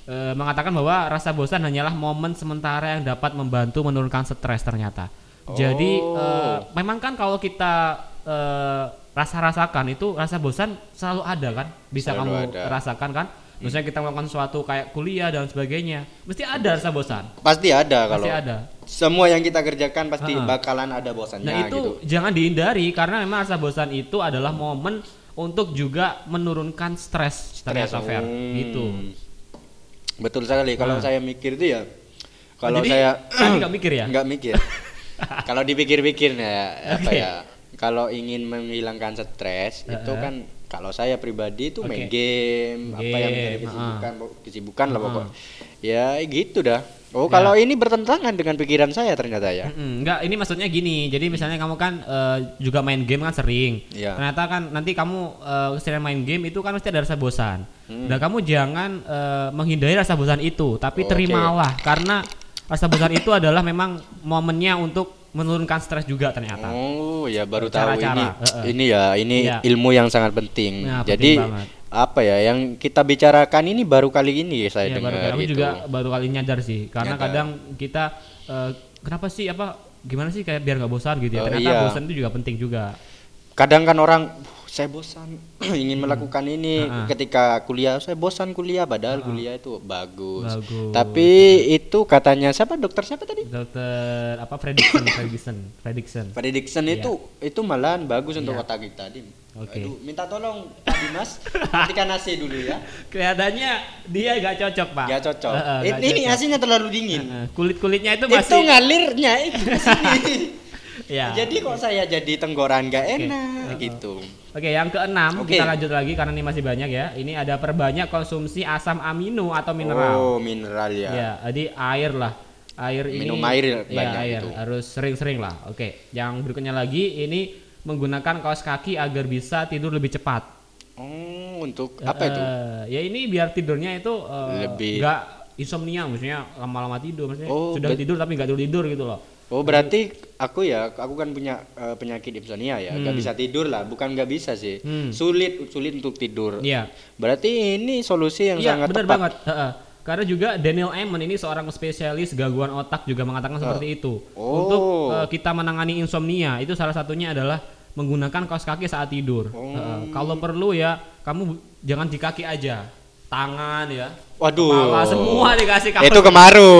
eh, mengatakan bahwa rasa bosan hanyalah momen sementara yang dapat membantu menurunkan stres ternyata. Jadi Oh. eh, memang kan kalau kita eh, rasa-rasakan itu rasa bosan selalu ada kan, bisa Selalu kamu ada. rasakan kan. Misalnya kita melakukan sesuatu kayak kuliah dan sebagainya, mesti ada rasa bosan. Pasti ada kalau Pasti ada. semua yang kita kerjakan pasti Ha-ha. bakalan ada bosannya Nah itu gitu. jangan dihindari karena memang rasa bosan itu adalah momen untuk juga menurunkan stres Fer. Hmm. Gitu. Betul sekali. Kalau Nah. saya mikir itu ya kalau Jadi, saya nggak mikir ya? nggak mikir. kalau dipikir-pikir ya apa Oke. ya? Kalau ingin menghilangkan stres itu Uh-uh. kan kalau saya pribadi itu main Oke. game, apa yang menjadi Game, kesibukan, kesibukan lah Uh-uh. pokok. Ya gitu dah. Oh, Ya. kalau ini bertentangan dengan pikiran saya ternyata ya. Mm-mm, Enggak, ini maksudnya gini. Jadi misalnya kamu kan eh, juga main game kan sering. Iya. Ternyata kan nanti kamu eh, sering main game itu kan mesti ada rasa bosan. Dan kamu jangan eh, menghindari rasa bosan itu, tapi Oke. terimalah karena rasa bosan itu adalah memang momennya untuk menurunkan stres juga ternyata. Oh, ya baru tahu ini. Uh-uh. Ini ya, ini Iya. ilmu yang sangat penting. Nah, Jadi penting banget. apa ya yang kita bicarakan ini baru kali ini saya Iya, baru dengar kami gitu. juga baru kali nyadar sih, karena Nyadar. kadang kita eh, kenapa sih apa gimana sih kayak biar nggak bosan gitu ya. Oh, Ternyata iya. bosan itu juga penting juga. Kadang kan orang "Uh, saya bosan ingin melakukan ini Hmm. Ha-ha. ketika kuliah saya bosan kuliah padahal kuliah itu bagus. Bagus. Tapi itu katanya siapa dokter siapa tadi? Dokter apa Fredrickson, Fredrickson, Fredrickson. Prediction Iya. itu itu malahan bagus untuk Iya. otak kita, Dim. Oke. Aduh, minta tolong Pak Dimas matikan AC dulu ya. Kelihatannya dia nggak cocok pak. Gak cocok. Heeh, ini nggak ini cocok. AC-nya terlalu dingin. kulit kulitnya itu Itu masih. ngalirnya itu ke sini. ya. Jadi kok saya jadi tenggoran gak enak Heeh. gitu. Oke, yang keenam Oke. kita lanjut lagi karena ini masih banyak ya. Ini ada perbanyak konsumsi asam amino atau mineral. Oh, mineral ya. Ya, jadi air lah. Air ini Minum air ya, banyak air. itu. Harus sering-sering lah. Oke, yang berikutnya lagi ini menggunakan kaos kaki agar bisa tidur lebih cepat. Oh, untuk apa itu? Eh, ya ini biar tidurnya itu eh, Lebih- nggak insomnia maksudnya lama-lama tidur maksudnya Oh, sudah tidur tapi nggak tidur tidur gitu loh. Oh, berarti aku ya, aku kan punya eh, penyakit insomnia ya, Hmm. bisa tidur lah, bukan nggak bisa sih. Hmm. Sulit sulit untuk tidur. Iya. Berarti ini solusi yang Iya, sangat benar tepat. banget. Heeh. Karena juga Daniel Amen ini seorang spesialis gangguan otak juga mengatakan seperti itu. Oh. Untuk eh, kita menangani insomnia itu salah satunya adalah menggunakan kaos kaki saat tidur. Oh. Heeh. Kalau perlu ya kamu jangan di kaki aja, tangan ya. Waduh. Kepala semua dikasih kaos. Itu kemaru,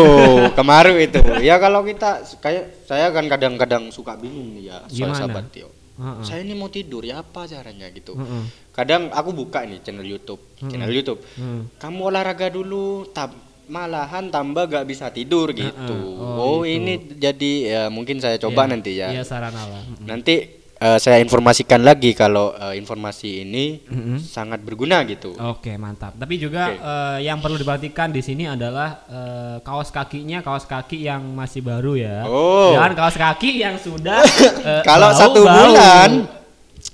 kemaru itu. Ya kalau kita kayak saya kan kadang-kadang suka bingung ya, soal Gimana? sahabat Tio. Heeh. Saya ini mau tidur ya apa caranya gitu. Heeh. Kadang aku buka nih channel YouTube, channel YouTube. Hmm. Kamu olahraga dulu, tab malahan tambah gak bisa tidur gitu. Oh, Oh, gitu. ini jadi ya mungkin saya coba Iya, nanti ya. Iya sarana lah. Mm-mm. Nanti eh, saya informasikan lagi kalau eh, informasi ini Mm-mm. sangat berguna gitu. Oke mantap. Tapi juga Oke. eh, yang perlu diperhatikan di sini adalah eh, kaos kakinya kaos kaki yang masih baru ya. Oh. Jangan kaos kaki yang sudah eh, Kalau bau- satu bau. bulan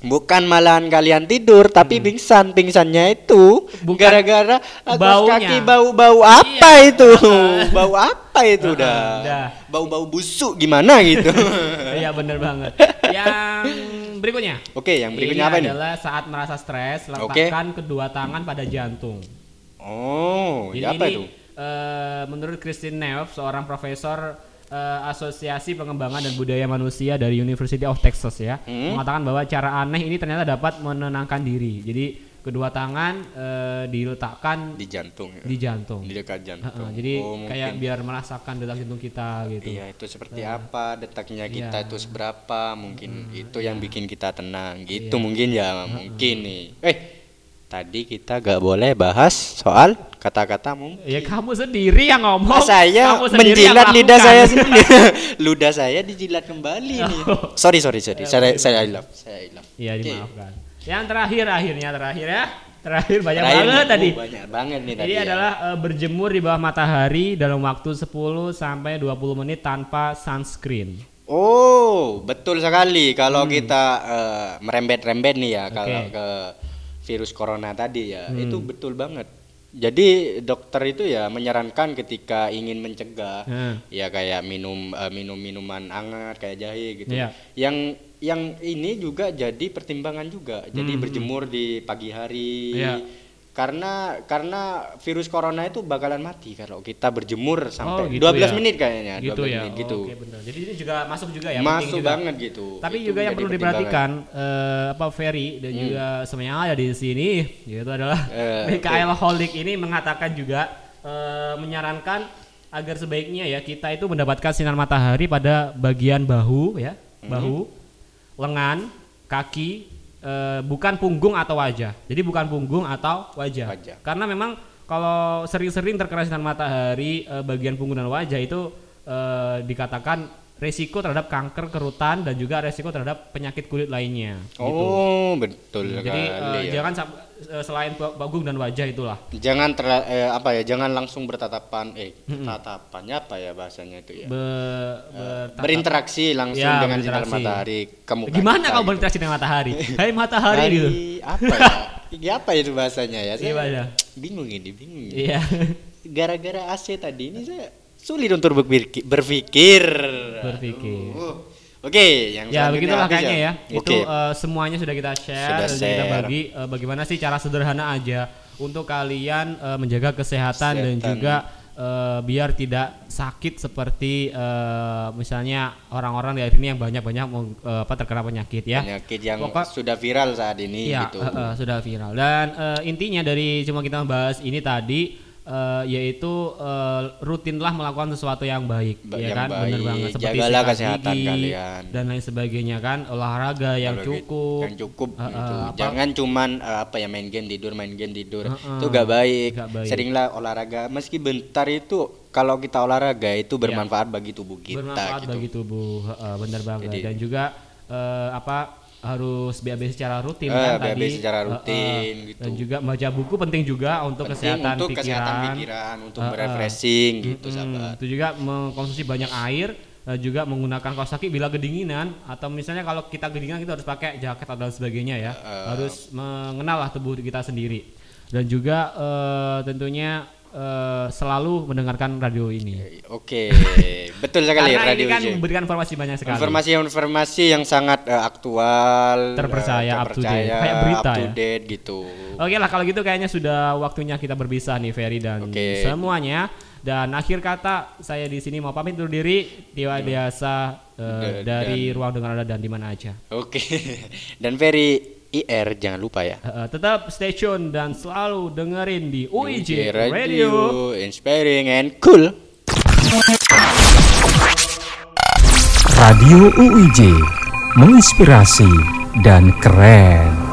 bukan malahan kalian tidur tapi pingsan pingsannya itu Hmm. Gara-gara baunya. kaki bau-bau apa Iya. itu bau apa itu Heeh, dah dah. bau-bau busuk gimana gitu Iya bener banget. yang berikutnya. oke yang berikutnya ini apa nih adalah saat merasa stres letakkan kedua tangan pada jantung. oh Jadi ya apa ini, itu eh, menurut Christine Neff, seorang profesor eh, Asosiasi Pengembangan dan Budaya Manusia dari University of Texas ya, Hmm. mengatakan bahwa cara aneh ini ternyata dapat menenangkan diri. Jadi kedua tangan eh, diletakkan di jantung ya. di jantung. di dekat jantung jadi Oh, kayak biar merasakan detak jantung kita gitu. Iya itu seperti apa detaknya kita Iya. itu seberapa mungkin itu yang bikin kita tenang gitu Iya. mungkin ya mungkin nih eh tadi kita gak boleh bahas soal kata-kata mungkin Ya kamu sendiri yang ngomong. saya kamu menjilat lidah saya sendiri ludah saya dijilat kembali nih Oh. sorry sorry sorry saya saya I love saya I love Iya Oke. dimaafkan. Yang terakhir akhirnya terakhir ya. Terakhir banyak Terakhir banget nih, tadi. oh, banyak banget nih tadi Ini ya. adalah eh, berjemur di bawah matahari dalam waktu 10 sampai 20 menit tanpa sunscreen. Oh, betul sekali. Kalau kita eh, merembet-rembet nih ya, kalau Hmm. Oke. ke virus corona tadi ya, Hmm. itu betul banget. Jadi dokter itu ya menyarankan ketika ingin mencegah Hmm. ya kayak minum eh, minum minuman hangat kayak jahe gitu. Iya. Yang yang ini juga jadi pertimbangan juga. Jadi berjemur di pagi hari. Hmm, Iya. Karena karena virus corona itu bakalan mati kalau kita berjemur sampai gitu 12 ya. menit kayaknya, gitu 12 ya. menit gitu. Oke, benar. Jadi ini juga masuk juga ya, Masuk juga. banget gitu. Tapi Itu juga yang perlu diperhatikan eh, apa Ferry dan juga semuanya ada di sini yaitu adalah Eh, Mikael Holik ini mengatakan juga eh, menyarankan agar sebaiknya ya kita itu mendapatkan sinar matahari pada bagian bahu ya, Hmm. bahu, lengan, kaki eh, bukan punggung atau wajah. Jadi bukan punggung atau wajah. Wajah. Karena memang kalau sering-sering terkena sinar matahari eh, bagian punggung dan wajah itu eh, dikatakan resiko terhadap kanker kerutan dan juga resiko terhadap penyakit kulit lainnya. gitu. Oh, betul Jadi sekali eh, ya. jangan selain ba- punggung dan wajah itulah. Jangan terla- eh, apa ya, jangan langsung bertatapan eh tatapannya apa ya bahasanya itu ya. Be- bertatap- berinteraksi langsung Ya, dengan sinar matahari ke muka Gimana kau gitu. berinteraksi dengan matahari? Hai matahari Dari gitu. apa ya? Apa itu bahasanya ya? Saya Gimana? bingung ini, bingung. Iya. Gara-gara AC tadi ini saya sulit untuk berpikir. Berpikir. Berpikir. Aduh. Oke, yang Ya begitulah kayaknya ya. Oke. Itu eh, semuanya sudah kita share Sudah dan kita bagi eh, bagaimana sih cara sederhana aja untuk kalian eh, menjaga kesehatan, dan Kesehatan. juga eh, biar tidak sakit seperti eh, misalnya orang-orang di hari ini yang banyak-banyak eh, apa terkena penyakit ya. penyakit yang Pokok- sudah viral saat ini Iya, gitu. eh, eh, sudah viral. Dan eh, intinya dari cuma kita membahas ini tadi eh, yaitu eh, rutinlah melakukan sesuatu yang baik, Ba- ya yang kan? Benar baik. banget seperti Jagalah kesehatan gigi kalian. dan lain sebagainya kan, olahraga yang cukup. yang cukup eh, gitu. apa- jangan cuman eh, apa ya main game tidur main game tidur Eh, eh, itu gak baik. gak baik. seringlah olahraga meski bentar itu kalau kita olahraga itu bermanfaat bagi tubuh kita Iya. bermanfaat gitu bagi tubuh, eh, benar banget. Jadi- dan juga eh, apa harus BAB secara rutin Eh, kan BAB tadi. secara Eh, eh, rutin gitu. Dan juga baca buku penting juga untuk penting kesehatan untuk pikiran. kesehatan pikiran untuk eh. merefreshing gitu Mm-mm. sahabat Itu juga mengkonsumsi banyak air eh, juga menggunakan kaos kaki bila kedinginan atau misalnya kalau kita kedinginan kita harus pakai jaket atau dan sebagainya ya. Eh. Harus mengenal lah tubuh kita sendiri. Dan juga eh, tentunya eh, selalu mendengarkan radio ini. oke betul sekali Karena radio ini kan J. memberikan informasi banyak sekali. informasi-informasi yang sangat eh, aktual Terpercaya, eh, up to date. terpercaya, Kayak berita up to ya. date gitu Oke lah kalau gitu kayaknya sudah waktunya kita berpisah nih Ferry dan Oke. semuanya. Dan akhir kata saya di sini mau pamit undur diri Dewa biasa Da- eh, dari ruang dengar ada dan di mana aja. oke dan Ferry IR jangan lupa ya eh, tetap stay tune dan selalu dengerin di UIJ Radio. inspiring and cool Radio UIJ menginspirasi dan keren.